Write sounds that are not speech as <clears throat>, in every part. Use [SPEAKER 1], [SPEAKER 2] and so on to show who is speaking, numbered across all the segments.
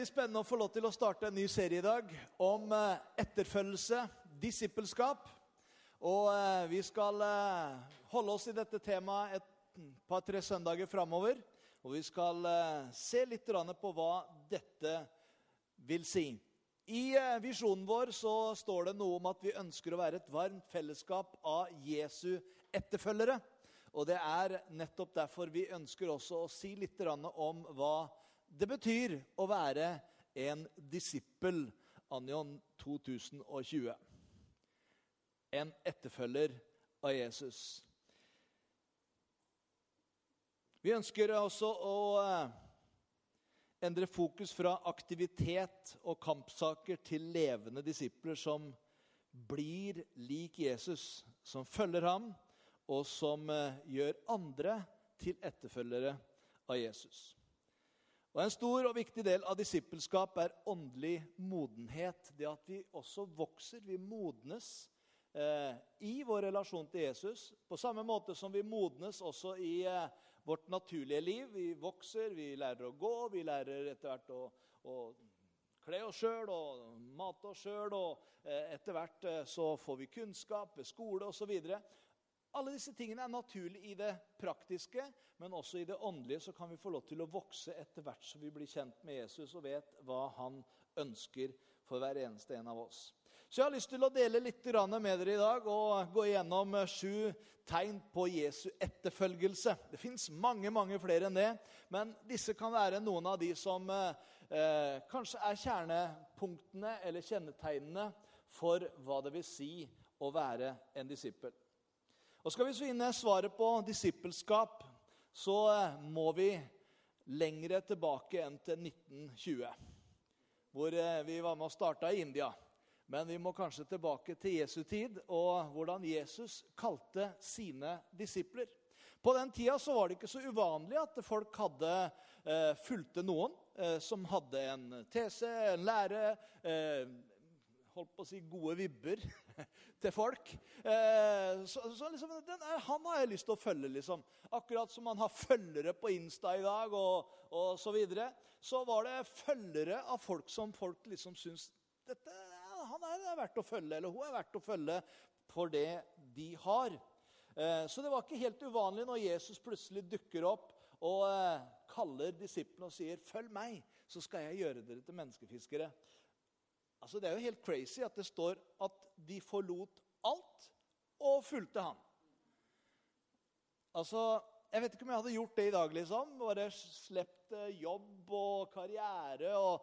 [SPEAKER 1] Veldig spennende å få lov til å starte en ny serie i dag om eh, etterfølgelse, disippelskap. Og eh, vi skal eh, holde oss i dette temaet et par-tre søndager framover. Og vi skal se litt på hva dette vil si. I visjonen vår så står det noe om at vi ønsker å være et varmt fellesskap av Jesu etterfølgere. Og det er nettopp derfor vi ønsker også å si litt om hva det betyr å være en disippel Anion 2020. En etterfølger av Jesus. Vi ønsker også å eh, endre fokus fra aktivitet og kampsaker til levende disipler som blir lik Jesus, som følger ham, og som eh, gjør andre til etterfølgere av Jesus. Og En stor og viktig del av disippelskap er åndelig modenhet. Det at vi også vokser, vi modnes eh, i vår relasjon til Jesus. På samme måte som vi modnes også i eh, vårt naturlige liv. Vi vokser, vi lærer å gå, vi lærer etter hvert å, å kle oss sjøl og mate oss sjøl. Og eh, etter hvert eh, så får vi kunnskap ved skole osv. Alle disse tingene er naturlig i det praktiske, men også i det åndelige så kan vi få lov til å vokse etter hvert som vi blir kjent med Jesus og vet hva han ønsker for hver eneste en av oss. Så jeg har lyst til å dele litt med dere i dag og gå igjennom sju tegn på Jesu etterfølgelse. Det fins mange mange flere enn det, men disse kan være noen av de som eh, kanskje er kjernepunktene eller kjennetegnene for hva det vil si å være en disippel. Og Skal vi finne svaret på disippelskap, så eh, må vi lengre tilbake enn til 1920. Hvor eh, vi var med og starta i India. Men vi må kanskje tilbake til Jesu tid og hvordan Jesus kalte sine disipler. På den tida så var det ikke så uvanlig at folk hadde eh, fulgte noen eh, som hadde en tese, en lære, eh, holdt på å si gode vibber <laughs> til folk. Eh, så, så liksom, den, Han har jeg lyst til å følge, liksom. Akkurat som man har følgere på Insta i dag, og, og så videre. Så var det følgere av folk som folk liksom syns dette, Han er verdt å følge, eller hun er verdt å følge for det de har. Eh, så det var ikke helt uvanlig når Jesus plutselig dukker opp og eh, kaller disiplene og sier 'Følg meg, så skal jeg gjøre dere til menneskefiskere'. Altså, Det er jo helt crazy at det står at de forlot alt og fulgte ham. Altså, Jeg vet ikke om jeg hadde gjort det i dag. liksom. Bare sluppet eh, jobb og karriere og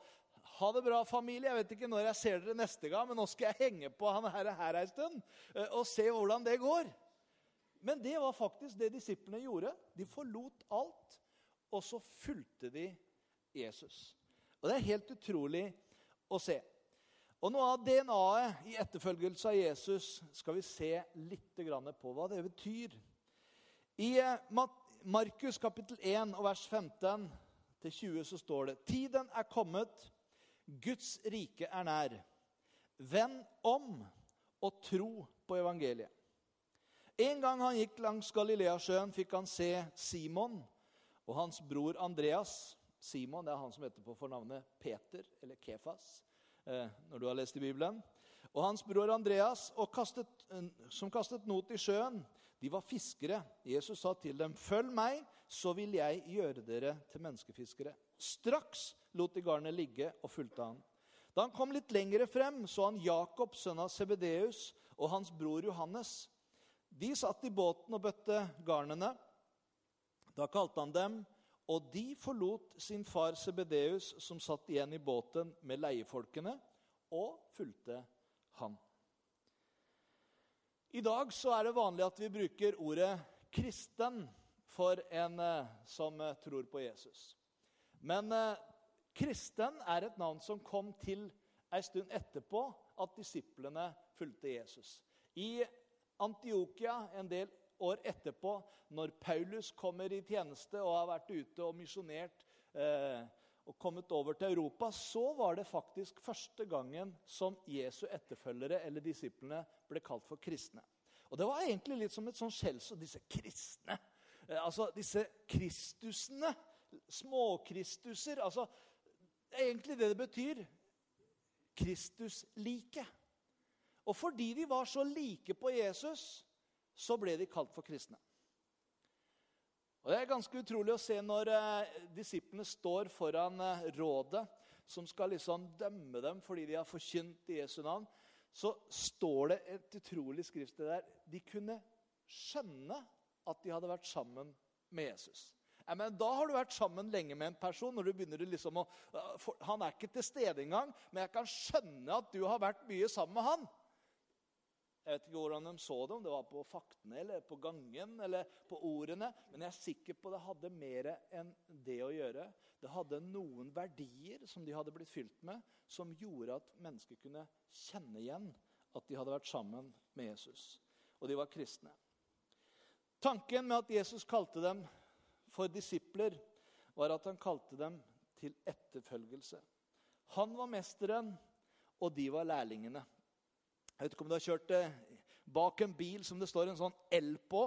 [SPEAKER 1] ha det bra, familie. Jeg vet ikke når jeg ser dere neste gang, men nå skal jeg henge på han her, her en stund eh, og se hvordan det går. Men det var faktisk det disiplene gjorde. De forlot alt, og så fulgte de Jesus. Og Det er helt utrolig å se. Og Noe av DNA-et i etterfølgelse av Jesus skal vi se litt på hva det betyr. I eh, Markus kapittel 1 og vers 15 20 så står det Tiden er kommet, Guds rike er nær. Vend om og tro på evangeliet. En gang han gikk langs Galileasjøen, fikk han se Simon og hans bror Andreas. Simon det er han som heter på fornavnet Peter, eller Kefas. Eh, når du har lest i Bibelen. Og hans bror Andreas, kastet, som kastet not i sjøen, de var fiskere. Jesus sa til dem, 'Følg meg, så vil jeg gjøre dere til menneskefiskere.' Straks lot de garnet ligge og fulgte han. Da han kom litt lengre frem, så han Jakob, sønn av Sebedeus, og hans bror Johannes. De satt i båten og bøtte garnene. Da kalte han dem og de forlot sin far Sebedeus, som satt igjen i båten med leiefolkene, og fulgte han. I dag så er det vanlig at vi bruker ordet 'kristen' for en eh, som eh, tror på Jesus. Men eh, Kristen er et navn som kom til ei stund etterpå at disiplene fulgte Jesus. I Antiokia en del år etterpå, når Paulus kommer i tjeneste og har vært ute og misjonert eh, og kommet over til Europa, så var det faktisk første gangen som Jesu etterfølgere eller disiplene ble kalt for kristne. Og Det var egentlig litt som et sånn skjellsord. Disse kristne. Eh, altså disse kristusene. Småkristuser. Altså, egentlig det det betyr. Kristuslike. Og fordi de var så like på Jesus, så ble de kalt for kristne. Og Det er ganske utrolig å se når eh, disiplene står foran eh, rådet, som skal liksom dømme dem fordi de har forkynt i Jesu navn. Så står det et utrolig skriftsted der. De kunne skjønne at de hadde vært sammen med Jesus. Ja, men Da har du vært sammen lenge med en person. når du begynner liksom å, for, Han er ikke til stede engang, men jeg kan skjønne at du har vært mye sammen med han. Jeg vet ikke hvordan de så det, om det var på faktene eller på gangen eller på ordene. Men jeg er sikker på det hadde mer enn det å gjøre. Det hadde noen verdier som de hadde blitt fylt med, som gjorde at mennesker kunne kjenne igjen at de hadde vært sammen med Jesus. Og de var kristne. Tanken med at Jesus kalte dem for disipler, var at han kalte dem til etterfølgelse. Han var mesteren, og de var lærlingene. Jeg vet ikke om du har kjørt eh, bak en bil som det står en sånn L på.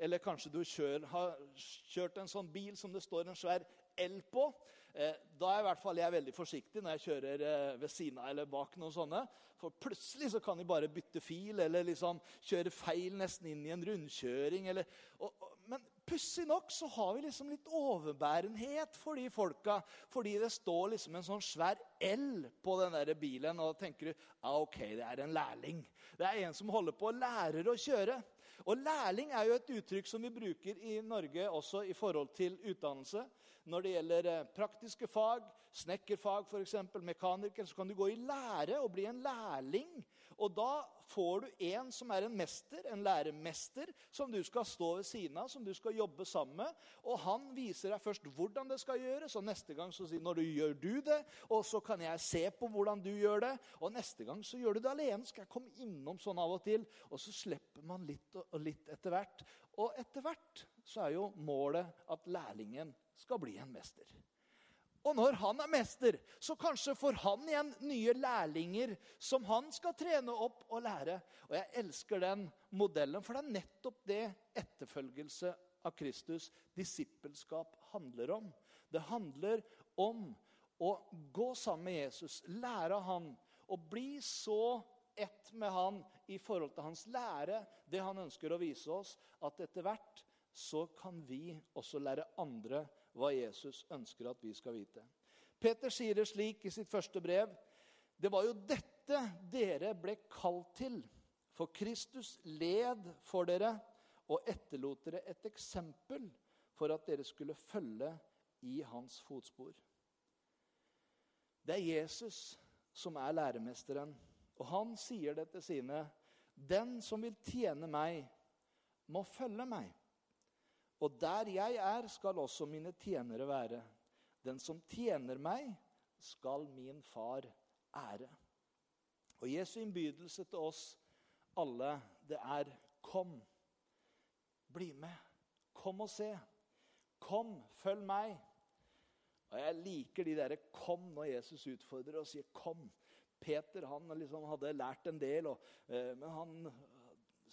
[SPEAKER 1] Eller kanskje du kjør, har kjørt en sånn bil som det står en svær L på. Eh, da er i hvert fall jeg veldig forsiktig når jeg kjører eh, ved siden av eller bak. noen sånne. For plutselig så kan de bare bytte fil eller liksom kjøre feil nesten inn i en rundkjøring. Eller, og, og, pussig nok så har vi liksom litt overbærenhet for de folka. Fordi det står liksom en sånn svær L på den der bilen, og da tenker du ah, ok, det er en lærling. Det er en som holder på og lærer å kjøre. Og Lærling er jo et uttrykk som vi bruker i Norge også i forhold til utdannelse. Når det gjelder eh, praktiske fag, snekkerfag f.eks., mekaniker, så kan du gå i lære og bli en lærling. Og da får du en som er en mester, en læremester, som du skal stå ved siden av, som du skal jobbe sammen med. Og han viser deg først hvordan det skal gjøres, og neste gang så sier når du gjør du det, og så kan jeg se på hvordan du gjør det, og neste gang så gjør du det alene. Skal jeg komme innom sånn av og til? Og så slipper man litt og litt etter hvert. Og etter hvert så er jo målet at lærlingen skal bli en mester. Og når han er mester, så kanskje får han igjen nye lærlinger som han skal trene opp og lære. Og jeg elsker den modellen, for det er nettopp det etterfølgelse av Kristus, disippelskap, handler om. Det handler om å gå sammen med Jesus, lære av han, og bli så ett med han i forhold til hans lære, det han ønsker å vise oss, at etter hvert så kan vi også lære andre hva Jesus ønsker at vi skal vite. Peter sier det slik i sitt første brev. Det var jo dette dere ble kalt til. For Kristus led for dere og etterlot dere et eksempel for at dere skulle følge i hans fotspor. Det er Jesus som er læremesteren, og han sier det til sine. Den som vil tjene meg, må følge meg. Og der jeg er, skal også mine tjenere være. Den som tjener meg, skal min far ære. Og Jesu innbydelse til oss alle, det er kom. Bli med. Kom og se. Kom, følg meg. Og Jeg liker de derre 'kom' når Jesus utfordrer og sier 'kom'. Peter han liksom hadde lært en del, og, eh, men han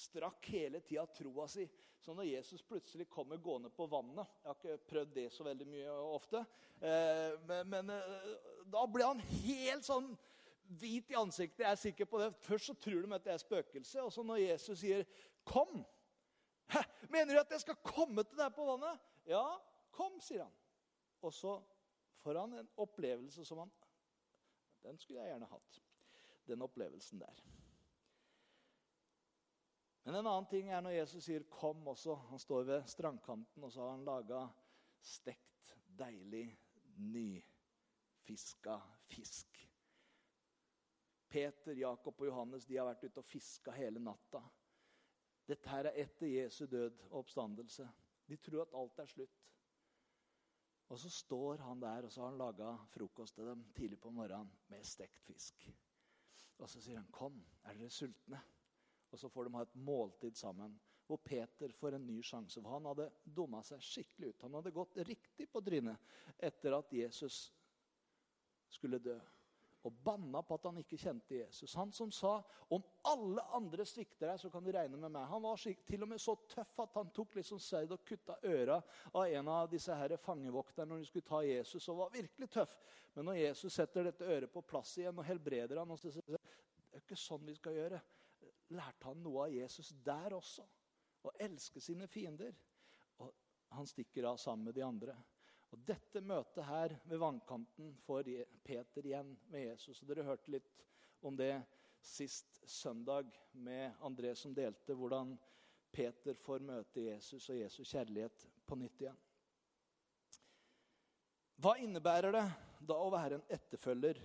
[SPEAKER 1] strakk hele tida troa si. Så når Jesus plutselig kommer gående på vannet Jeg har ikke prøvd det så veldig mye ofte. Eh, men, men eh, da ble han helt sånn hvit i ansiktet. Jeg er sikker på det. Først så tror de at det er spøkelse. Og så når Jesus sier 'kom' Hæ, Mener du at jeg skal komme til deg på vannet? Ja, kom, sier han. Og så får han en opplevelse som han Den skulle jeg gjerne hatt. Den opplevelsen der. Men en annen ting er når Jesus sier 'kom' også. Han står ved strandkanten, og så har han laga stekt, deilig, nyfiska fisk. Peter, Jakob og Johannes de har vært ute og fiska hele natta. Dette her er etter Jesu død og oppstandelse. De tror at alt er slutt. Og så står han der, og så har han laga frokost til dem tidlig på morgenen med stekt fisk. Og så sier han, 'Kom, er dere sultne?' Og så får de ha et måltid sammen. Hvor Peter får en ny sjanse. For han hadde dumma seg skikkelig ut. Han hadde gått riktig på trynet etter at Jesus skulle dø og banna på at han ikke kjente Jesus. Han som sa om alle andre svikter deg, så kan du regne med meg. Han var til og med så tøff at han tok liksom sverd og kutta øra av en av disse her fangevokterne når de skulle ta Jesus. og var virkelig tøff. Men når Jesus setter dette øret på plass igjen og helbreder han, og så sier han det er ikke sånn vi skal gjøre. Lærte han noe av Jesus der også? Å elske sine fiender. Og han stikker av sammen med de andre. Og Dette møtet her ved vannkanten får Peter igjen med Jesus. Og dere hørte litt om det sist søndag med André som delte hvordan Peter får møte Jesus og Jesus kjærlighet på nytt igjen. Hva innebærer det da å være en etterfølger?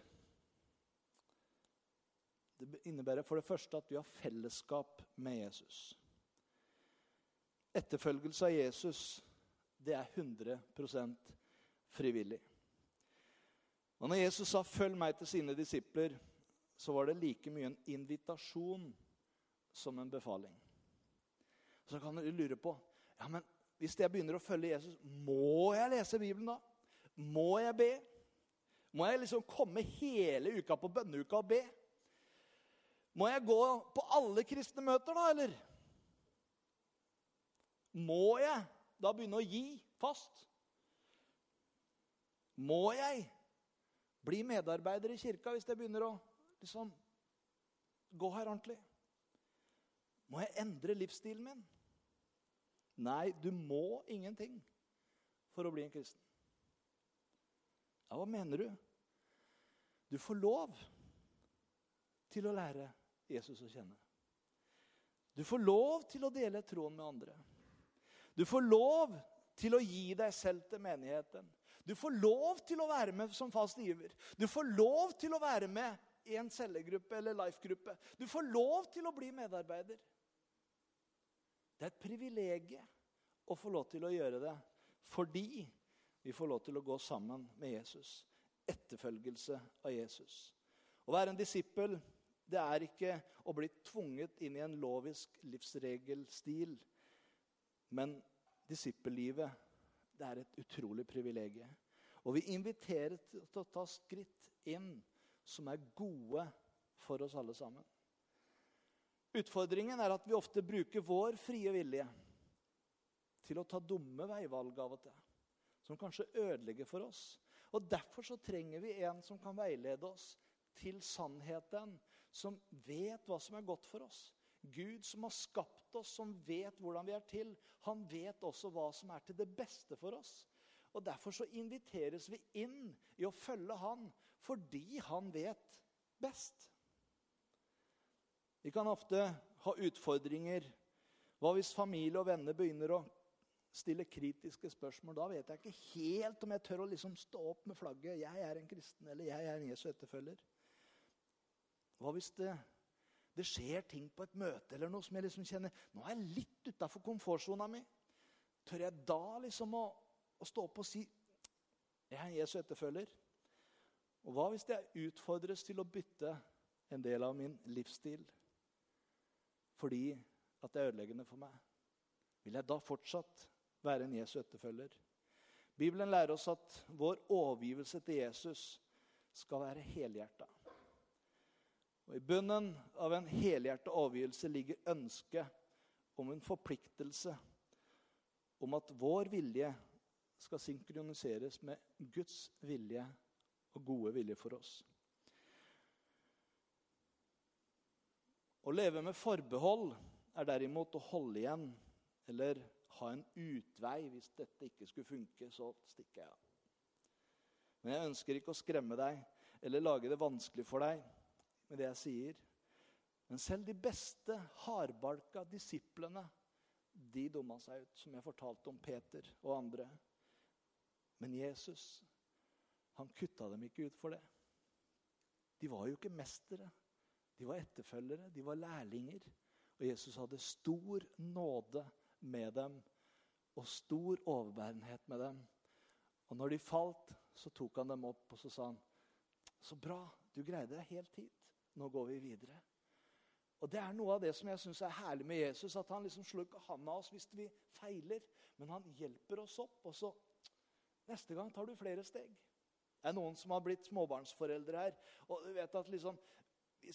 [SPEAKER 1] Det innebærer for det første at vi har fellesskap med Jesus. Etterfølgelse av Jesus det er 100 frivillig. Og når Jesus sa 'følg meg til sine disipler', så var det like mye en invitasjon som en befaling. Så kan du lure på ja, men hvis jeg begynner å følge Jesus, må jeg lese Bibelen da? Må jeg be? Må jeg liksom komme hele uka på bønneuka og be? Må jeg gå på alle kristne møter, da, eller? Må jeg da begynne å gi fast? Må jeg bli medarbeider i kirka hvis jeg begynner å liksom, gå her ordentlig? Må jeg endre livsstilen min? Nei, du må ingenting for å bli en kristen. Ja, hva mener du? Du får lov til å lære Jesus å kjenne. Du får lov til å dele troen med andre. Du får lov til å gi deg selv til menigheten. Du får lov til å være med som fast giver. Du får lov til å være med i en cellegruppe eller life-gruppe. Du får lov til å bli medarbeider. Det er et privilegium å få lov til å gjøre det fordi vi får lov til å gå sammen med Jesus. Etterfølgelse av Jesus. Å være en disippel det er ikke å bli tvunget inn i en lovisk livsregelstil. Men disippellivet det er et utrolig privilegium. Og vi inviterer til å ta skritt inn som er gode for oss alle sammen. Utfordringen er at vi ofte bruker vår frie vilje til å ta dumme veivalg av og til. Som kanskje ødelegger for oss. Og Derfor så trenger vi en som kan veilede oss til sannheten. Som vet hva som er godt for oss. Gud som har skapt oss, som vet hvordan vi er til, han vet også hva som er til det beste for oss. Og Derfor så inviteres vi inn i å følge han fordi han vet best. Vi kan ofte ha utfordringer. Hva hvis familie og venner begynner å stille kritiske spørsmål? Da vet jeg ikke helt om jeg tør å liksom stå opp med flagget 'Jeg er en kristen', eller 'Jeg er en Jesu etterfølger'. Hva hvis det det skjer ting på et møte eller noe som jeg liksom kjenner Nå er jeg litt utafor komfortsona mi. Tør jeg da liksom å, å, stå opp og si jeg er en Jesu etterfølger? Og hva hvis jeg utfordres til å bytte en del av min livsstil fordi at det er ødeleggende for meg? Vil jeg da fortsatt være en Jesu etterfølger? Bibelen lærer oss at vår overgivelse til Jesus skal være helhjerta. Og I bunnen av en helhjertet avgjørelse ligger ønsket om en forpliktelse om at vår vilje skal synkroniseres med Guds vilje og gode vilje for oss. Å leve med forbehold er derimot å holde igjen eller ha en utvei. Hvis dette ikke skulle funke, så stikker jeg av. Men jeg ønsker ikke å skremme deg eller lage det vanskelig for deg med det jeg sier. Men selv de beste hardbalka disiplene de dumma seg ut, som jeg fortalte om Peter og andre. Men Jesus han kutta dem ikke ut for det. De var jo ikke mestere. De var etterfølgere, de var lærlinger. Og Jesus hadde stor nåde med dem og stor overbærenhet med dem. Og når de falt, så tok han dem opp og så sa han, 'Så bra, du greide deg helt hit. Nå går vi videre.' Og Det er noe av det som jeg synes er herlig med Jesus. At han liksom slår ikke hånda av oss hvis vi feiler, men han hjelper oss opp. Og så neste gang tar du flere steg. Det er noen som har blitt småbarnsforeldre her. Og du vet at liksom, Vi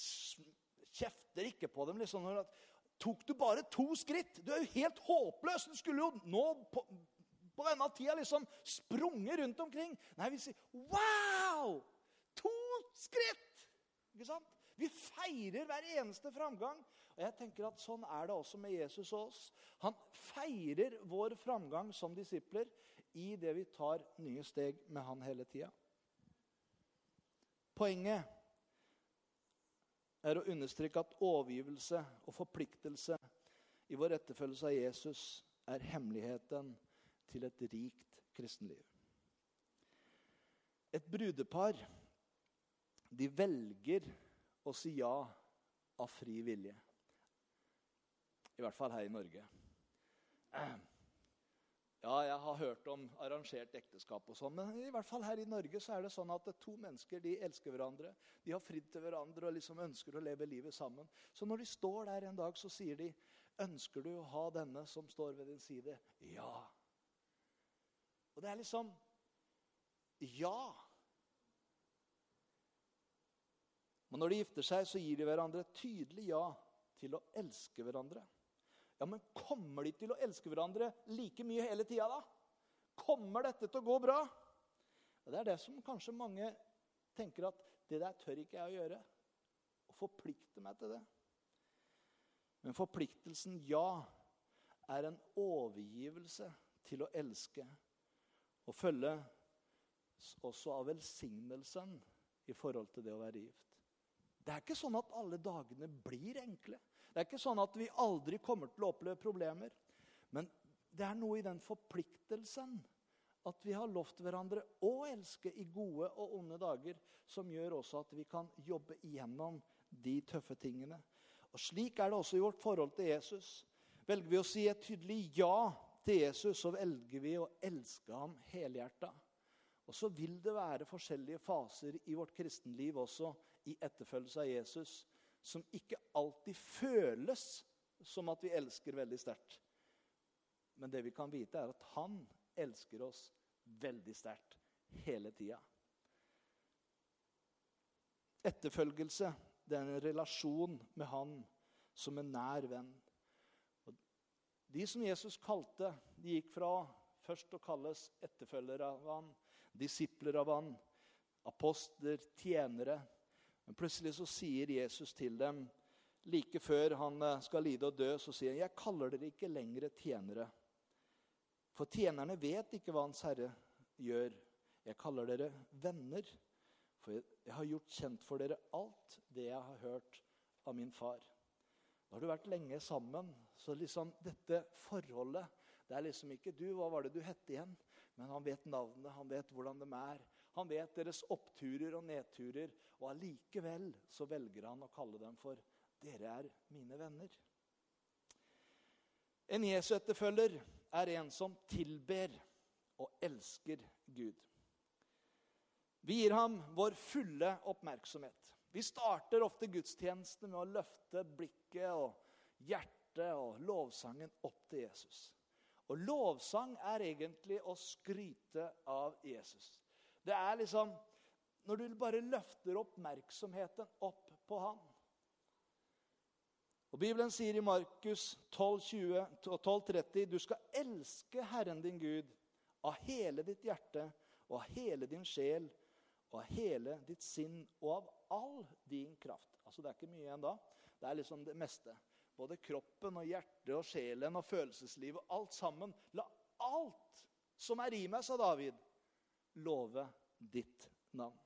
[SPEAKER 1] kjefter ikke på dem. liksom, når at, Tok du bare to skritt? Du er jo helt håpløs! Du skulle jo nå på, på denne tida liksom sprunget rundt omkring. Nei, vi sier 'wow'! To skritt! Ikke sant? Vi feirer hver eneste framgang. Og jeg tenker at Sånn er det også med Jesus og oss. Han feirer vår framgang som disipler i det vi tar nye steg med han hele tida. Poenget er å understreke at overgivelse og forpliktelse i vår etterfølgelse av Jesus er hemmeligheten til et rikt kristenliv. Et brudepar de velger å si ja av fri vilje. I hvert fall her i Norge. Ja, jeg har hørt om arrangert ekteskap og sånn, men i hvert fall her i Norge så er det sånn at to mennesker de elsker hverandre. De har fridd til hverandre og liksom ønsker å leve livet sammen. Så når de står der en dag, så sier de, 'Ønsker du å ha denne som står ved din side?' 'Ja.' Og det er liksom Ja. Men når de gifter seg, så gir de hverandre tydelig ja til å elske hverandre. Ja, Men kommer de til å elske hverandre like mye hele tida, da? Kommer dette til å gå bra? Ja, det er det som kanskje mange tenker at det der tør ikke jeg å gjøre. Å forplikte meg til det. Men forpliktelsen ja er en overgivelse til å elske. Og følge også av velsignelsen i forhold til det å være gift. Det er ikke sånn at alle dagene blir enkle. Det er ikke sånn at vi aldri kommer til å oppleve problemer. Men det er noe i den forpliktelsen at vi har lovt hverandre å elske i gode og onde dager, som gjør også at vi kan jobbe igjennom de tøffe tingene. Og Slik er det også i vårt forhold til Jesus. Velger vi å si et tydelig ja til Jesus, så velger vi å elske ham helhjerta. Og så vil det være forskjellige faser i vårt kristenliv også i etterfølgelse av Jesus som ikke alltid føles som at vi elsker veldig sterkt. Men det vi kan vite, er at han elsker oss veldig sterkt hele tida. Etterfølgelse det er en relasjon med han som en nær venn. Og de som Jesus kalte, de gikk fra først å kalles etterfølgere av han, disipler av han, apostler, tjenere, men plutselig så sier Jesus til dem, like før han eh, skal lide og dø, så sier han, 'Jeg kaller dere ikke lenger tjenere.' For tjenerne vet ikke hva Hans Herre gjør. Jeg kaller dere venner, for jeg har gjort kjent for dere alt det jeg har hørt av min far. Da har du vært lenge sammen, så liksom dette forholdet Det er liksom ikke du, hva var det du hette igjen? Men han vet navnet, han vet hvordan de er. Han vet deres oppturer og nedturer, og allikevel så velger han å kalle dem for 'Dere er mine venner'. En Jesu etterfølger er en som tilber og elsker Gud. Vi gir ham vår fulle oppmerksomhet. Vi starter ofte gudstjenestene med å løfte blikket og hjertet og lovsangen opp til Jesus. Og lovsang er egentlig å skryte av Jesus. Det er liksom Når du bare løfter oppmerksomheten opp på han. Og Bibelen sier i Markus 12,30 du skal elske Herren din Gud av hele ditt hjerte og av hele din sjel og av hele ditt sinn og av all din kraft. Altså Det er ikke mye igjen da. Det er liksom det meste. Både kroppen og hjertet og sjelen og følelseslivet. Alt sammen. La alt som er i meg, sa David, love ditt navn.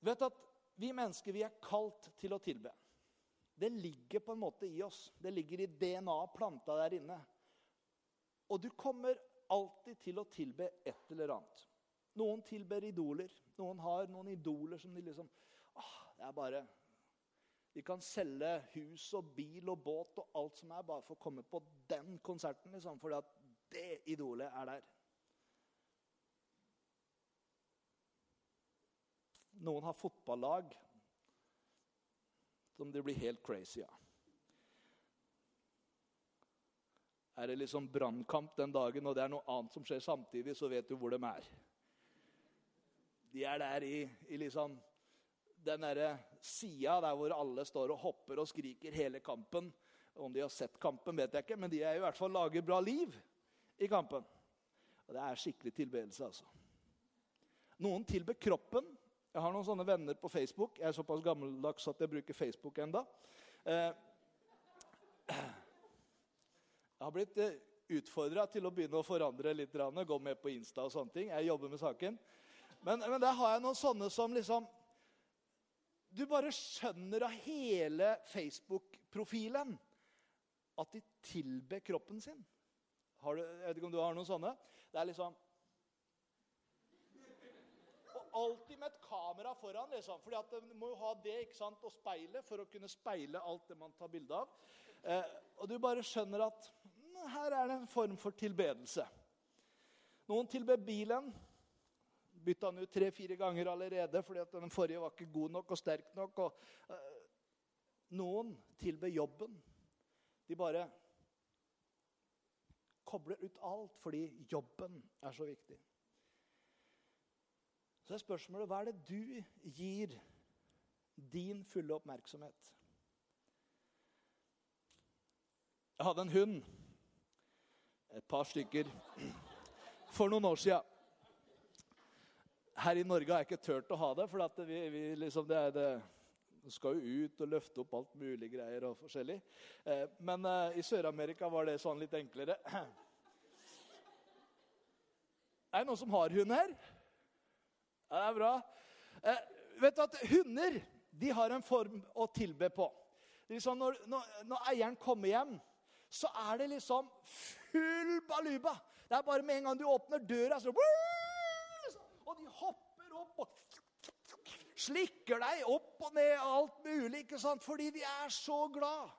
[SPEAKER 1] Du vet at Vi mennesker vi er kalt til å tilbe. Det ligger på en måte i oss. Det ligger i DNA planta der inne. Og du kommer alltid til å tilbe et eller annet. Noen tilber idoler. Noen har noen idoler som de liksom ah, Det er bare De kan selge hus og bil og båt og alt som er, bare for å komme på den konserten. Liksom, fordi at det idolet er der. Noen har fotballag som de blir helt crazy av. Er det liksom brannkamp den dagen, og det er noe annet som skjer samtidig, så vet du hvor de er. De er der i, i liksom den derre sida der hvor alle står og hopper og skriker hele kampen. Om de har sett kampen, vet jeg ikke, men de er i hvert fall lager bra liv i kampen. Og Det er skikkelig tilbedelse, altså. Noen tilber kroppen. Jeg har noen sånne venner på Facebook. Jeg er såpass gammeldags at jeg bruker Facebook enda. Eh, jeg har blitt eh, utfordra til å begynne å forandre litt. Gå med på Insta og sånne ting. Jeg jobber med saken. Men, men der har jeg noen sånne som liksom Du bare skjønner av hele Facebook-profilen at de tilber kroppen sin. Du, jeg vet ikke om du har noen sånne? Det er liksom alltid med et kamera foran, liksom. fordi at du må jo ha det ikke sant, og speile for å kunne speile alt det man tar bilde av. Eh, og du bare skjønner at mm, her er det en form for tilbedelse. Noen tilber bilen. Bytta den ut tre-fire ganger allerede fordi at den forrige var ikke god nok og sterk nok. Og, eh, noen tilber jobben. De bare kobler ut alt fordi jobben er så viktig. Så er spørsmålet hva er det du gir din fulle oppmerksomhet? Jeg hadde en hund, et par stykker, for noen år sia. Her i Norge har jeg ikke turt å ha det, for vi, vi liksom, det, det, skal jo ut og løfte opp alt mulig greier og forskjellig. Eh, men eh, i Sør-Amerika var det sånn litt enklere. <clears throat> Er det noen som har hund her? Ja, det er bra. Eh, vet du at Hunder de har en form å tilbe på. Liksom når, når, når eieren kommer hjem, så er det liksom full baluba. Det er bare med en gang du åpner døra, så Og de hopper opp og slikker deg opp og ned alt mulig. ikke sant? Fordi de er så glad.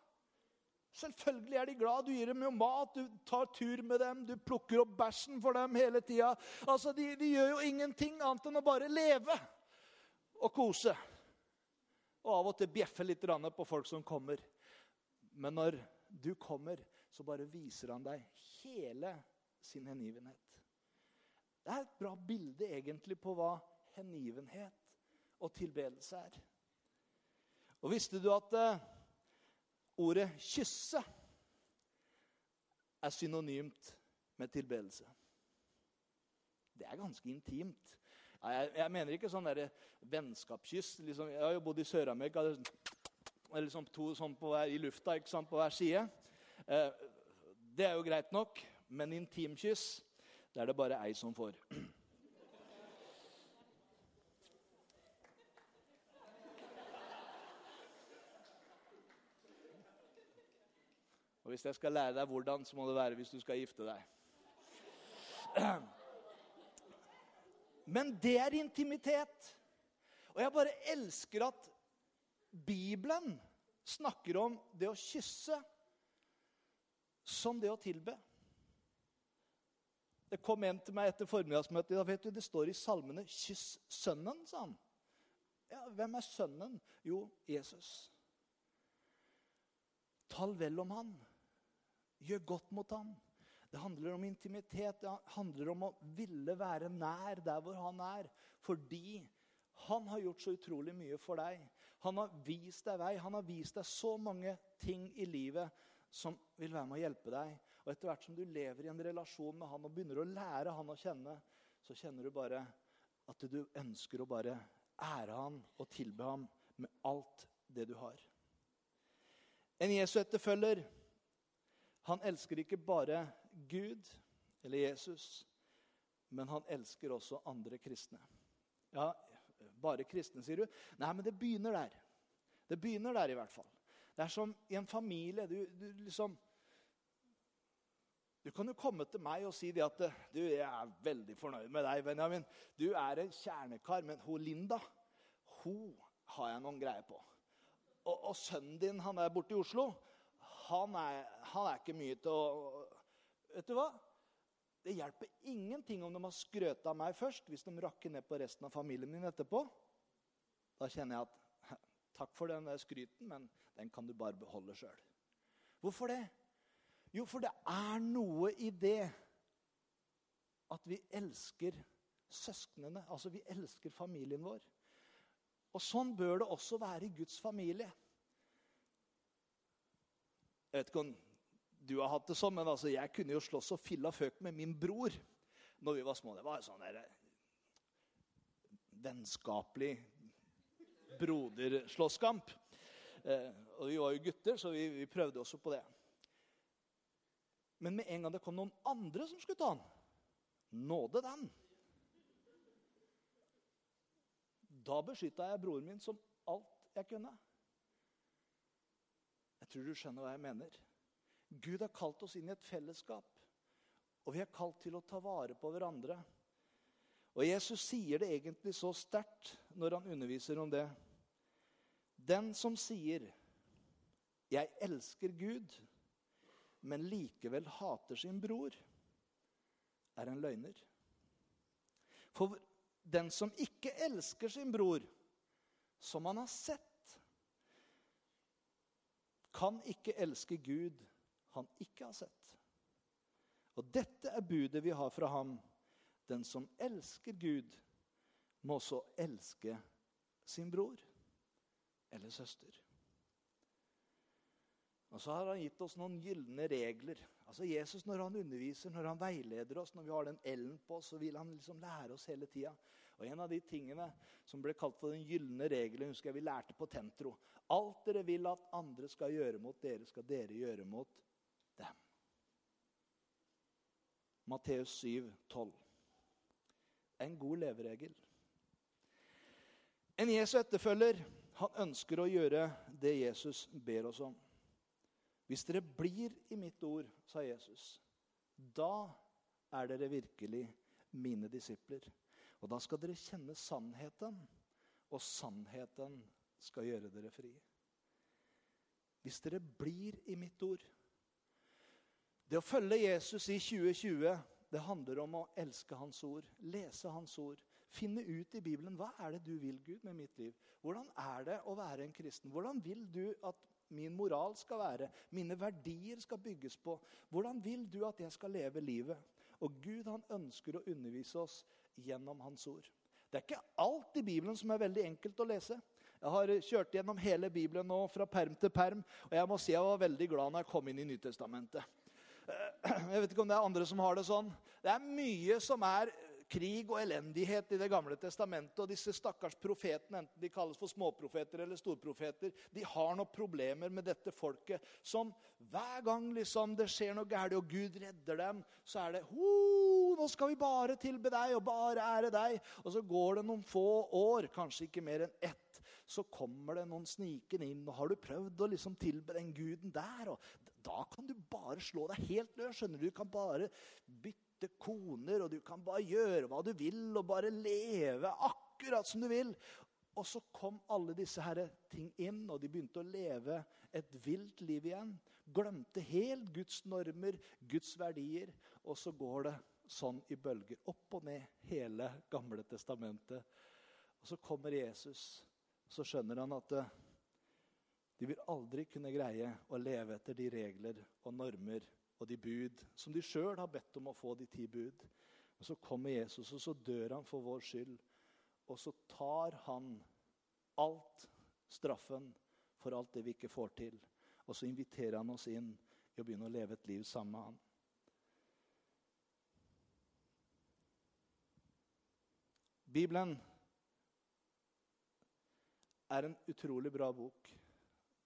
[SPEAKER 1] Selvfølgelig er de glad. Du gir dem jo mat, du tar tur med dem, du plukker opp bæsjen for dem hele tida. Altså, de, de, gjør jo ingenting annet enn å bare leve og kose. Og av og til bjeffe litt på folk som kommer. Men når du kommer, så bare viser han deg hele sin hengivenhet. Det er et bra bilde egentlig på hva hengivenhet og tilbedelse er. Og visste du at uh, ordet 'kysse' er synonymt med tilbedelse? Det er ganske intimt. Jeg, jeg mener ikke sånn vennskapskyss. Liksom, jeg har jo bodd i Sør-Amerika liksom to sånn hver, i lufta ikke sant, på hver side. Eh, det er jo greit nok, men intimkyss det er det bare ei som får. Hvis jeg skal lære deg hvordan, så må det være hvis du skal gifte deg. <clears throat> Men det er intimitet. Og jeg bare elsker at Bibelen snakker om det å kysse som det å tilbe. Det kom en til meg etter formiddagsmøtet. Da vet du, Det står i salmene 'Kyss sønnen', sa han. Ja, Hvem er sønnen? Jo, Jesus. Tal vel om han. Gjør godt mot han. Det handler om intimitet. Det handler om å ville være nær der hvor han er. Fordi han har gjort så utrolig mye for deg. Han har vist deg vei. Han har vist deg så mange ting i livet som vil være med å hjelpe deg. Og etter hvert som du lever i en relasjon med han og begynner å lære han å kjenne, så kjenner du bare at du ønsker å bare ære han og tilbe ham med alt det du har. En Jesu etterfølger, han elsker ikke bare Gud eller Jesus, men han elsker også andre kristne. Ja, bare kristne, sier du? Nei, men det begynner der. Det begynner der, i hvert fall. Det er som i en familie. Du, du liksom Du kan jo komme til meg og si at du, jeg er veldig fornøyd med deg, Benjamin. Du er en kjernekar, men hun Linda hun har jeg noen greier på. Og, og sønnen din, han er borte i Oslo, han er, han er ikke mye til å Vet du hva? Det hjelper ingenting om de har skrøt av meg først, hvis de rakker ned på resten av familien min etterpå. Da kjenner jeg at <laughs> takk for den skryten, men den kan du bare beholde sjøl. Hvorfor det? Jo, for det er noe i det at vi elsker søsknene. Altså, vi elsker familien vår. Og sånn bør det også være i Guds familie. Jeg vet ikke om du har hatt det sånn, men altså, jeg kunne jo slåss og filla føk med min bror når vi var små. Det var sånn der, vennskapelig broderslåsskamp. Eh, og vi var jo gutter, så vi, vi prøvde også på det. Men med en gang det kom noen andre som skulle ta han, nåde den. Da beskytta jeg broren min som alt jeg kunne. Jeg tror du skjønner hva jeg mener. Gud har kalt oss inn i et fellesskap, og vi er kalt til å ta vare på hverandre. Og Jesus sier det egentlig så sterkt når han underviser om det. Den som sier 'Jeg elsker Gud', men likevel hater sin bror, er en løgner. For den som ikke elsker sin bror, som han har sett, kan ikke elske Gud han ikke har sett. Og dette er budet vi har fra ham. Den som elsker Gud, må også elske sin bror eller søster. Og så har han gitt oss noen gylne regler. Altså Jesus, Når han underviser, når han veileder oss, når vi har den L-en på oss, så vil han liksom lære oss hele tida. Og En av de tingene som ble kalt for den gylne regelen, husker jeg vi lærte på Tentro. Alt dere vil at andre skal gjøre mot dere, skal dere gjøre mot dem. Matteus 7, 12. En god leveregel. En Jesu etterfølger han ønsker å gjøre det Jesus ber oss om. Hvis dere blir i mitt ord, sa Jesus, da er dere virkelig mine disipler. Og da skal dere kjenne sannheten, og sannheten skal gjøre dere fri. Hvis dere blir i mitt ord Det å følge Jesus i 2020 det handler om å elske Hans ord, lese Hans ord, finne ut i Bibelen hva er det du vil, Gud, med mitt liv. Hvordan er det å være en kristen? Hvordan vil du at min moral skal være, mine verdier skal bygges på? Hvordan vil du at jeg skal leve livet? Og Gud han ønsker å undervise oss gjennom Hans ord. Det er ikke alt i Bibelen som er veldig enkelt å lese. Jeg har kjørt gjennom hele Bibelen nå fra perm til perm, og jeg må si jeg var veldig glad når jeg kom inn i Nytestamentet. <clears throat> Jeg vet ikke om det er andre som har det sånn. Det er mye som er krig og elendighet i Det gamle testamentet. Og disse stakkars profetene, enten de kalles for småprofeter eller storprofeter, de har noen problemer med dette folket som hver gang liksom det skjer noe galt, og Gud redder dem, så er det Nå skal vi bare tilbe deg og bare ære deg. Og så går det noen få år, kanskje ikke mer enn ett så kommer det noen snikende inn. og 'Har du prøvd å liksom tilbe den guden der?' Og da kan du bare slå deg helt løs. skjønner Du Du kan bare bytte bytte koner, og du kan bare gjøre hva du vil, og bare leve akkurat som du vil. Og så kom alle disse her ting inn, og de begynte å leve et vilt liv igjen. Glemte helt Guds normer, Guds verdier. Og så går det sånn i bølger. Opp og ned hele Gamle testamentet. Og så kommer Jesus, og så skjønner han at eh, de vil aldri kunne greie å leve etter de regler og normer og de bud som de sjøl har bedt om å få, de ti bud. Og Så kommer Jesus, og så dør han for vår skyld. Og så tar han alt straffen for alt det vi ikke får til. Og så inviterer han oss inn i å begynne å leve et liv sammen med han. Bibelen er en utrolig bra bok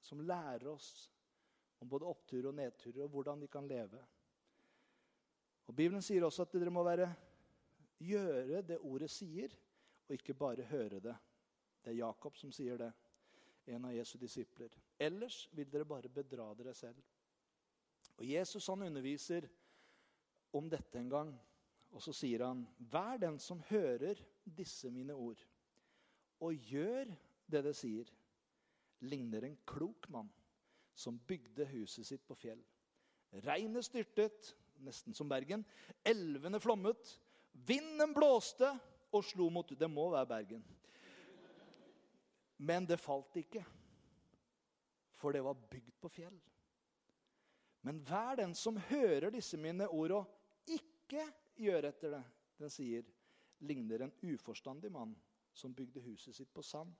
[SPEAKER 1] som lærer oss om både oppturer og nedturer, og hvordan de kan leve. Og Bibelen sier også at dere må være, gjøre det ordet sier, og ikke bare høre det. Det er Jakob som sier det, en av Jesu disipler. Ellers vil dere bare bedra dere selv. Og Jesus han underviser om dette en gang, og så sier han, Vær den som hører disse mine ord, og gjør det det sier, ligner en klok mann som bygde huset sitt på fjell. Regnet styrtet, nesten som Bergen. Elvene flommet. Vinden blåste og slo mot Det må være Bergen. Men det falt ikke, for det var bygd på fjell. Men hver den som hører disse mine ord og ikke gjør etter det, den sier, ligner en uforstandig mann som bygde huset sitt på sand.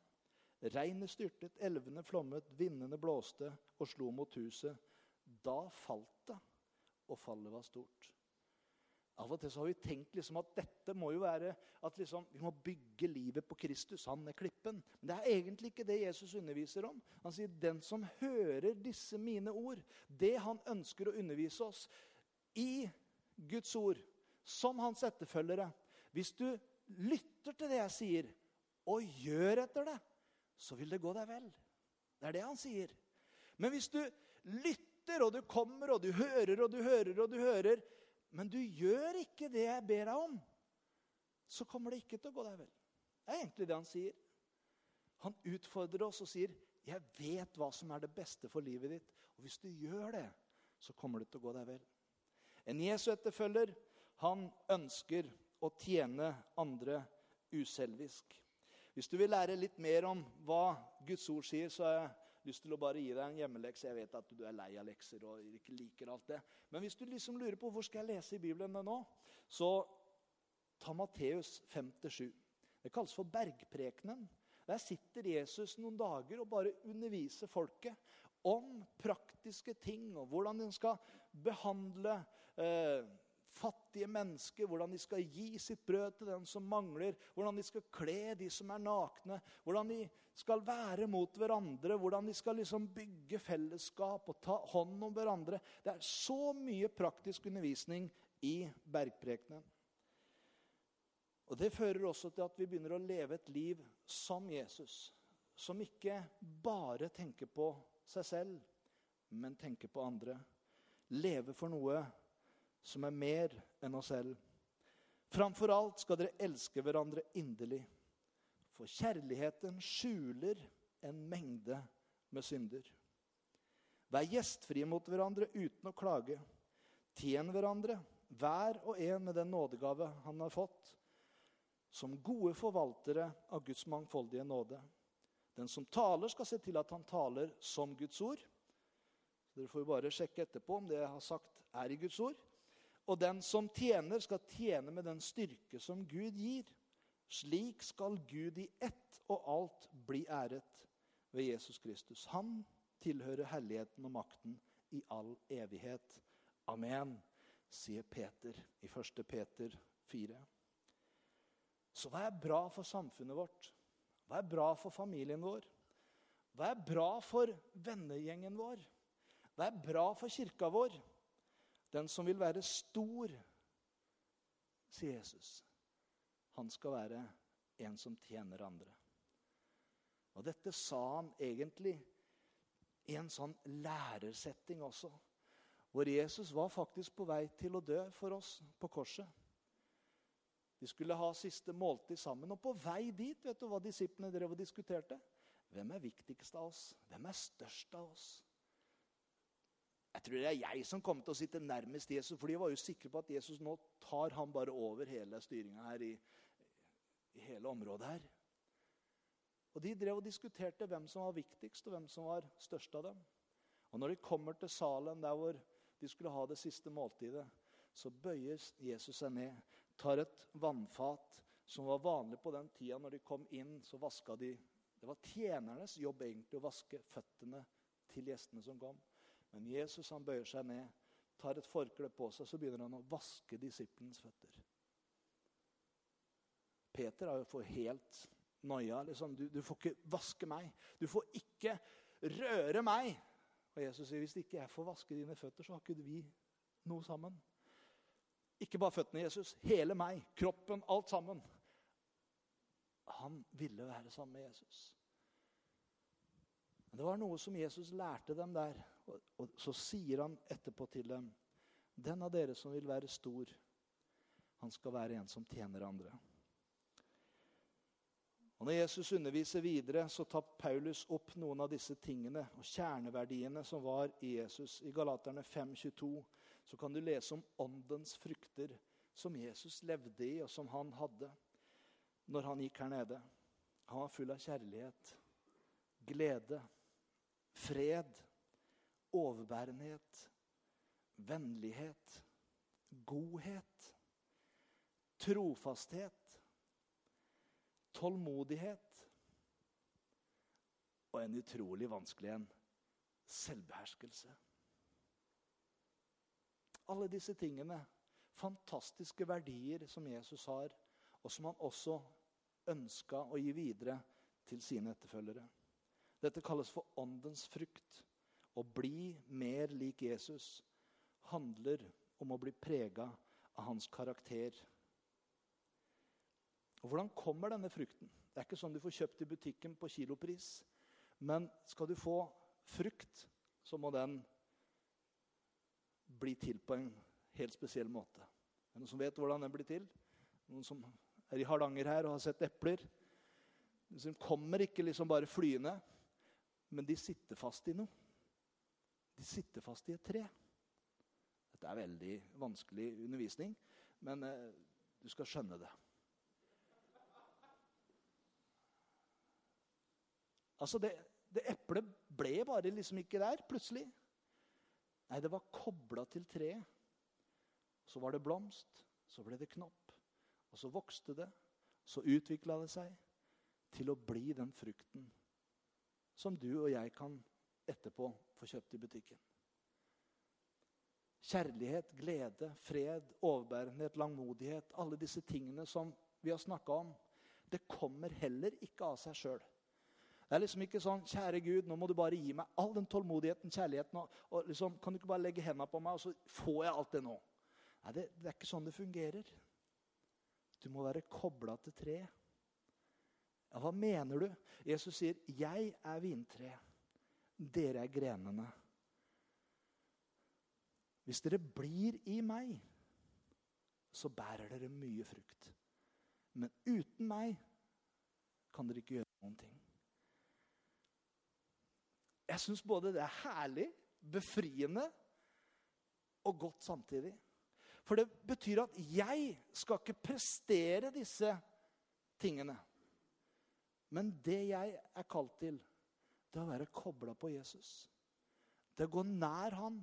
[SPEAKER 1] Regnet styrtet, elvene flommet, vindene blåste og slo mot huset. Da falt det, og fallet var stort. Av og til har vi tenkt liksom at dette må jo være at liksom, vi må bygge livet på Kristus. Han er klippen. Men det er egentlig ikke det Jesus underviser om. Han sier den som hører disse mine ord, det han ønsker å undervise oss i Guds ord, som hans etterfølgere Hvis du lytter til det jeg sier, og gjør etter det, så vil det gå deg vel. Det er det han sier. Men hvis du lytter, og du kommer, og du hører, og du hører, og du hører, men du gjør ikke det jeg ber deg om, så kommer det ikke til å gå deg vel. Det er egentlig det han sier. Han utfordrer oss og sier, 'Jeg vet hva som er det beste for livet ditt.' Og hvis du gjør det, så kommer det til å gå deg vel. En Jesu etterfølger, han ønsker å tjene andre uselvisk. Hvis du vil lære litt mer om hva Guds ord sier, så har jeg lyst til å bare gi deg en hjemmelekse. Jeg vet at du er lei av lekser og ikke liker alt det. Men hvis du liksom lurer på hvor skal jeg lese i Bibelen nå, så ta Matteus 5-7. Det kalles for bergprekenen. Der sitter Jesus noen dager og bare underviser folket om praktiske ting og hvordan en skal behandle eh, fattige mennesker, hvordan de skal gi sitt brød til den som mangler, hvordan de skal kle de som er nakne, hvordan de skal være mot hverandre, hvordan de skal liksom bygge fellesskap og ta hånd om hverandre. Det er så mye praktisk undervisning i bergprekenen. Og Det fører også til at vi begynner å leve et liv som Jesus. Som ikke bare tenker på seg selv, men tenker på andre. Leve for noe som er mer enn oss selv. Framfor alt skal dere elske hverandre inderlig, for kjærligheten skjuler en mengde med synder. Vær gjestfrie mot hverandre uten å klage. Tjen hverandre, hver og en med den nådegave han har fått, som gode forvaltere av Guds mangfoldige nåde. Den som taler, skal se til at han taler som Guds ord. Så dere får jo bare sjekke etterpå om det jeg har sagt, er i Guds ord. Og den som tjener, skal tjene med den styrke som Gud gir. Slik skal Gud i ett og alt bli æret ved Jesus Kristus. Han tilhører herligheten og makten i all evighet. Amen, sier Peter i 1. Peter 4. Så hva er bra for samfunnet vårt? Hva er bra for familien vår? Hva er bra for vennegjengen vår? Hva er bra for kirka vår? Den som vil være stor, sier Jesus, han skal være en som tjener andre. Og dette sa han egentlig i en sånn lærersetting også. Hvor Jesus var faktisk på vei til å dø for oss på korset. De skulle ha siste måltid sammen. Og på vei dit, vet du hva disiplene drev og diskuterte? Hvem er viktigst av oss? Hvem er størst av oss? Jeg tror det er jeg som kommer til å sitte nærmest Jesus, for de var jo sikre på at Jesus nå tar han bare over hele styringa her i, i, hele området her. Og De drev og diskuterte hvem som var viktigst, og hvem som var størst av dem. Og Når de kommer til salen der hvor de skulle ha det siste måltidet, så bøyer Jesus seg ned, tar et vannfat som var vanlig på den tida. Når de kom inn, så vaska de Det var tjenernes jobb egentlig å vaske føttene til gjestene som kom. Men Jesus han bøyer seg ned, tar et forkle på seg, så begynner han å vaske disiplens føtter. Peter har jo fått helt noia. Liksom. Du, du, får ikke vaske meg. Du får ikke røre meg. Og Jesus sier hvis ikke jeg får vaske dine føtter, så har ikke vi noe sammen. Ikke bare føttene, Jesus. Hele meg. Kroppen. Alt sammen. Han ville være sammen med Jesus. Men det var noe som Jesus lærte dem der. Og, så sier han etterpå til dem Den av dere som vil være stor, han skal være en som tjener andre. Og Når Jesus underviser videre, så tar Paulus opp noen av disse tingene og kjerneverdiene som var i Jesus. I Galaterne 5,22 så kan du lese om åndens frukter som Jesus levde i, og som han hadde når han gikk her nede. Han var full av kjærlighet, glede, fred, overbærenhet, vennlighet, godhet, trofasthet, tålmodighet og en utrolig vanskelig en selvbeherskelse. Alle disse tingene, fantastiske verdier som Jesus har, og som han også ønska å gi videre til sine etterfølgere. Dette kalles for åndens frukt. Å bli mer lik Jesus handler om å bli prega av hans karakter. Og Hvordan kommer denne frukten? Det er ikke sånn du får kjøpt i butikken på kilopris. Men skal du få frukt, så må den bli til på en helt spesiell måte. Er det noen som vet hvordan den blir til? Noen som er i Hardanger her og har sett epler? De kommer ikke liksom bare flyende, men de sitter fast i noe. De sitter fast i et tre. Dette er veldig vanskelig undervisning, men eh, du skal skjønne det. Altså, det, det eplet ble bare liksom ikke der plutselig. Nei, det var kobla til treet. Så var det blomst, så ble det knopp. Og så vokste det, så utvikla det seg til å bli den frukten som du og jeg kan etterpå få kjøpt i butikken. Kjærlighet, glede, fred, overbærenhet, langmodighet, alle disse tingene som vi har snakka om, det kommer heller ikke av seg sjøl. Det er liksom ikke sånn 'Kjære Gud, nå må du bare gi meg all den tålmodigheten, kjærligheten' og, og liksom, 'Kan du ikke bare legge hendene på meg, og så får jeg alt det nå?' Nei, det, det er ikke sånn det fungerer. Du må være kobla til treet. Ja, hva mener du? Jesus sier, 'Jeg er vintreet. Dere er grenene.' Hvis dere blir i meg, så bærer dere mye frukt. Men uten meg kan dere ikke gjøre noen ting. Jeg syns både det er herlig, befriende og godt samtidig. For det betyr at jeg skal ikke prestere disse tingene. Men det jeg er kalt til, det er å være kobla på Jesus. Det å gå nær han.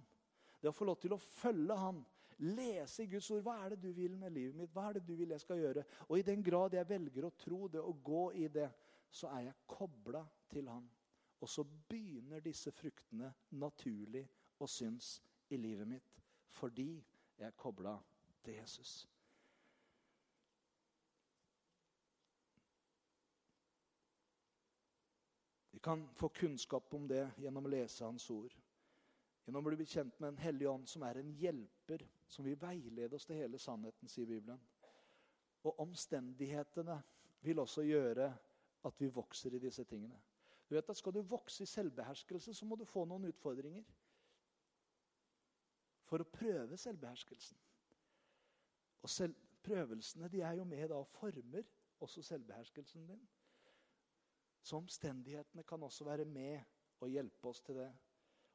[SPEAKER 1] Det å få lov til å følge han. Lese i Guds ord. Hva er det du vil med livet mitt? Hva er det du vil jeg skal gjøre? Og i den grad jeg velger å tro det og gå i det, så er jeg kobla til han. Og så begynner disse fruktene naturlig å synes i livet mitt fordi jeg er kobla til Jesus. Vi kan få kunnskap om det gjennom å lese Hans ord. Gjennom å bli kjent med en hellig ånd som er en hjelper, som vil veilede oss til hele sannheten, sier Bibelen. Og omstendighetene vil også gjøre at vi vokser i disse tingene. Du vet at Skal du vokse i selvbeherskelse, så må du få noen utfordringer. For å prøve selvbeherskelsen. Og selv, prøvelsene de er jo med da og former også selvbeherskelsen din. Så omstendighetene kan også være med og hjelpe oss til det.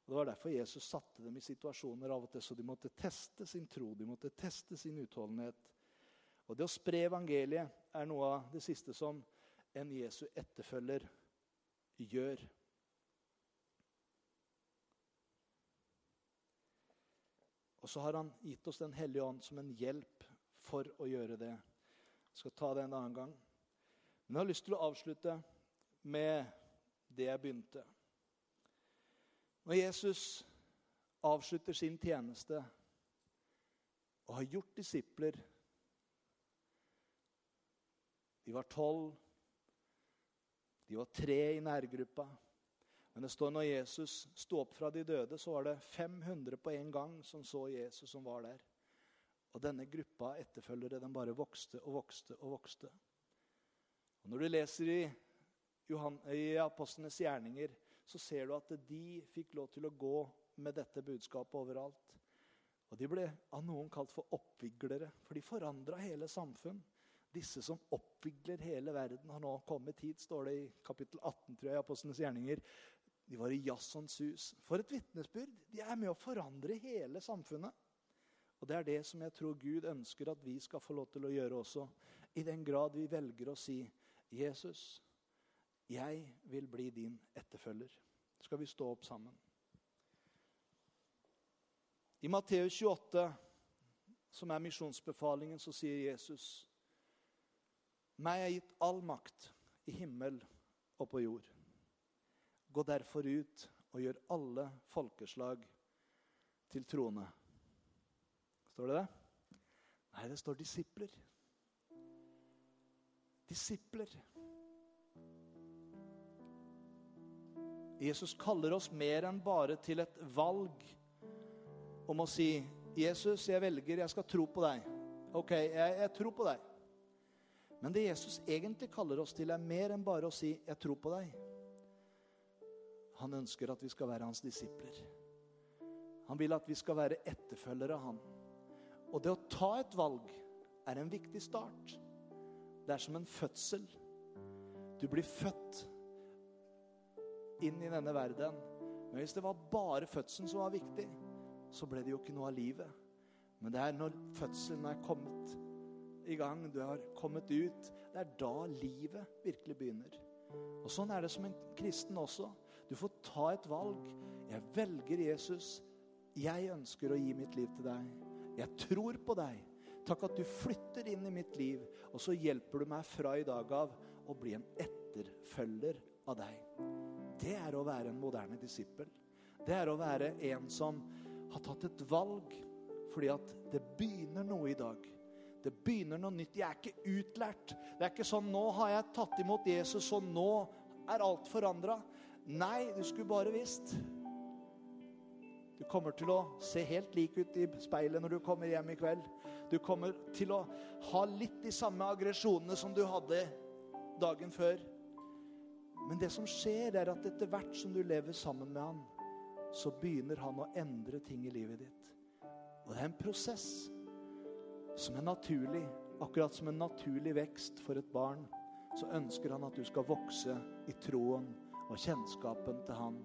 [SPEAKER 1] Og Det var derfor Jesus satte dem i situasjoner av og til så de måtte teste sin tro, de måtte teste sin utholdenhet. Og Det å spre evangeliet er noe av det siste som en Jesu etterfølger gjør. Og så har han gitt oss Den hellige ånd som en hjelp for å gjøre det. Jeg skal ta det en annen gang. Men jeg har lyst til å avslutte med det jeg begynte. Når Jesus avslutter sin tjeneste og har gjort disipler De var tolv, de var tre i nærgruppa. Men det står når Jesus sto opp fra de døde, så var det 500 på en gang som så Jesus som var der. Og denne gruppa etterfølgere den bare vokste og vokste og vokste. Og Når du leser i Johan, i apostlenes gjerninger, så ser du at de fikk lov til å gå med dette budskapet overalt. Og De ble av noen kalt for oppviglere, for de forandra hele samfunn. Disse som oppvigler hele verden, har nå kommet hit, står det i kapittel 18 tror jeg, i Apostlenes gjerninger. De var i Jassons hus. For et vitnesbyrd! De er med å forandre hele samfunnet. Og Det er det som jeg tror Gud ønsker at vi skal få lov til å gjøre også. I den grad vi velger å si Jesus, 'Jeg vil bli din etterfølger'. Skal vi stå opp sammen? I Matteus 28, som er misjonsbefalingen, så sier Jesus meg er gitt all makt i himmel og på jord. Gå derfor ut og gjør alle folkeslag til troende. Står det det? Nei, det står disipler. Disipler. Jesus kaller oss mer enn bare til et valg om å si 'Jesus, jeg velger, jeg skal tro på deg'. Ok, jeg, jeg tror på deg. Men det Jesus egentlig kaller oss til, er mer enn bare å si 'jeg tror på deg'. Han ønsker at vi skal være hans disipler. Han vil at vi skal være etterfølgere av han. Og det å ta et valg er en viktig start. Det er som en fødsel. Du blir født inn i denne verden. Men hvis det var bare fødselen som var viktig, så ble det jo ikke noe av livet. Men det er når fødselen er kommet i gang, du har kommet ut, det er da livet virkelig begynner. Og Sånn er det som en kristen også. Du får ta et valg. Jeg velger Jesus. Jeg ønsker å gi mitt liv til deg. Jeg tror på deg. Takk at du flytter inn i mitt liv, og så hjelper du meg fra i dag av å bli en etterfølger av deg. Det er å være en moderne disippel. Det er å være en som har tatt et valg fordi at det begynner noe i dag. Det begynner noe nytt. Jeg er ikke utlært. Det er ikke sånn 'Nå har jeg tatt imot Jesus, og nå er alt forandra'. Nei, du skulle bare visst. Du kommer til å se helt lik ut i speilet når du kommer hjem i kveld. Du kommer til å ha litt de samme aggresjonene som du hadde dagen før. Men det som skjer, er at etter hvert som du lever sammen med han, så begynner han å endre ting i livet ditt. Og det er en prosess som er naturlig. Akkurat som en naturlig vekst for et barn, så ønsker han at du skal vokse i troen og kjennskapen til han.